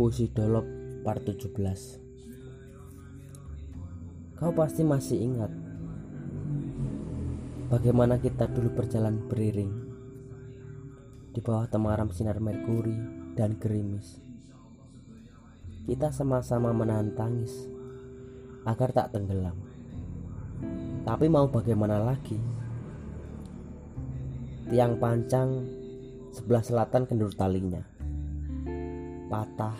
Puisi Dolop part 17 Kau pasti masih ingat Bagaimana kita dulu berjalan beriring Di bawah temaram sinar merkuri dan gerimis. Kita sama-sama menahan tangis Agar tak tenggelam. Tapi mau bagaimana lagi? Tiang pancang sebelah selatan kendur talinya patah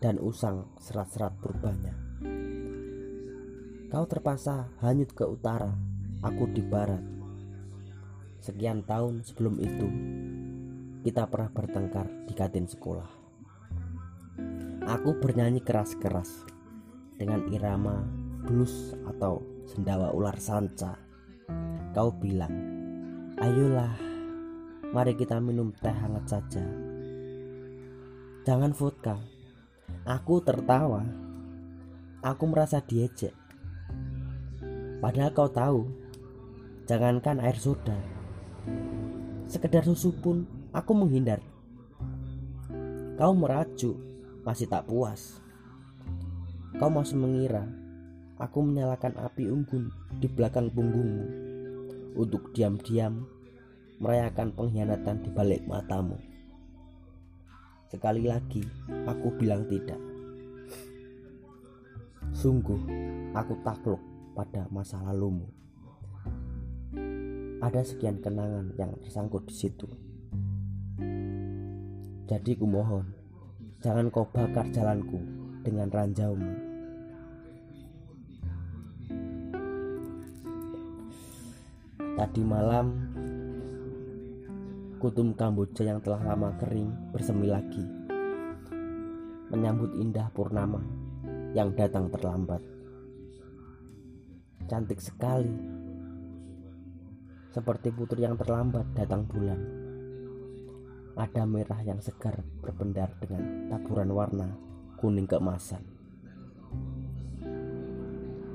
dan usang serat-serat purbanya. Kau terpaksa hanyut ke utara, aku di barat. Sekian tahun sebelum itu, kita pernah bertengkar di kantin sekolah. Aku bernyanyi keras-keras dengan irama blues atau sendawa ular sanca. Kau bilang, "Ayolah, mari kita minum teh hangat saja." Jangan vodka. Aku tertawa. Aku merasa diejek. Padahal kau tahu, jangankan air soda. Sekedar susu pun aku menghindar. Kau merajuk, masih tak puas. Kau masih mengira aku menyalakan api unggun di belakang punggungmu untuk diam-diam merayakan pengkhianatan di balik matamu. Sekali lagi, aku bilang tidak. Sungguh, aku takluk pada masa lalumu. Ada sekian kenangan yang tersangkut di situ. Jadi kumohon, jangan kau bakar jalanku dengan ranjaumu. Tadi malam Kutum Kamboja yang telah lama kering bersemi lagi. Menyambut indah purnama yang datang terlambat. Cantik sekali. Seperti putri yang terlambat datang bulan. Ada merah yang segar berpendar dengan taburan warna kuning keemasan.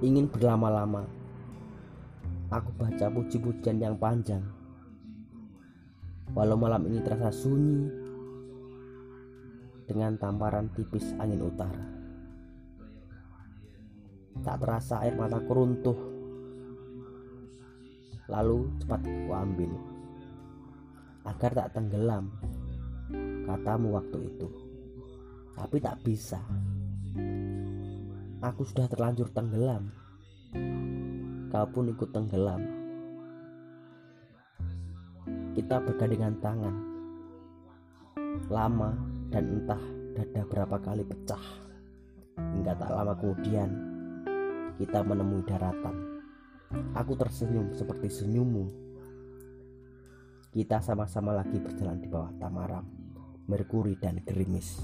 Ingin berlama-lama Aku baca puji-pujian yang panjang Walau malam ini terasa sunyi dengan tamparan tipis angin utara. Tak terasa air mataku runtuh. Lalu cepat ku ambil agar tak tenggelam. Katamu waktu itu. Tapi tak bisa. Aku sudah terlanjur tenggelam. Kau pun ikut tenggelam kita bergandengan tangan. Lama dan entah dada berapa kali pecah. Hingga tak lama kemudian kita menemui daratan. Aku tersenyum seperti senyummu. Kita sama-sama lagi berjalan di bawah tamaram merkuri dan gerimis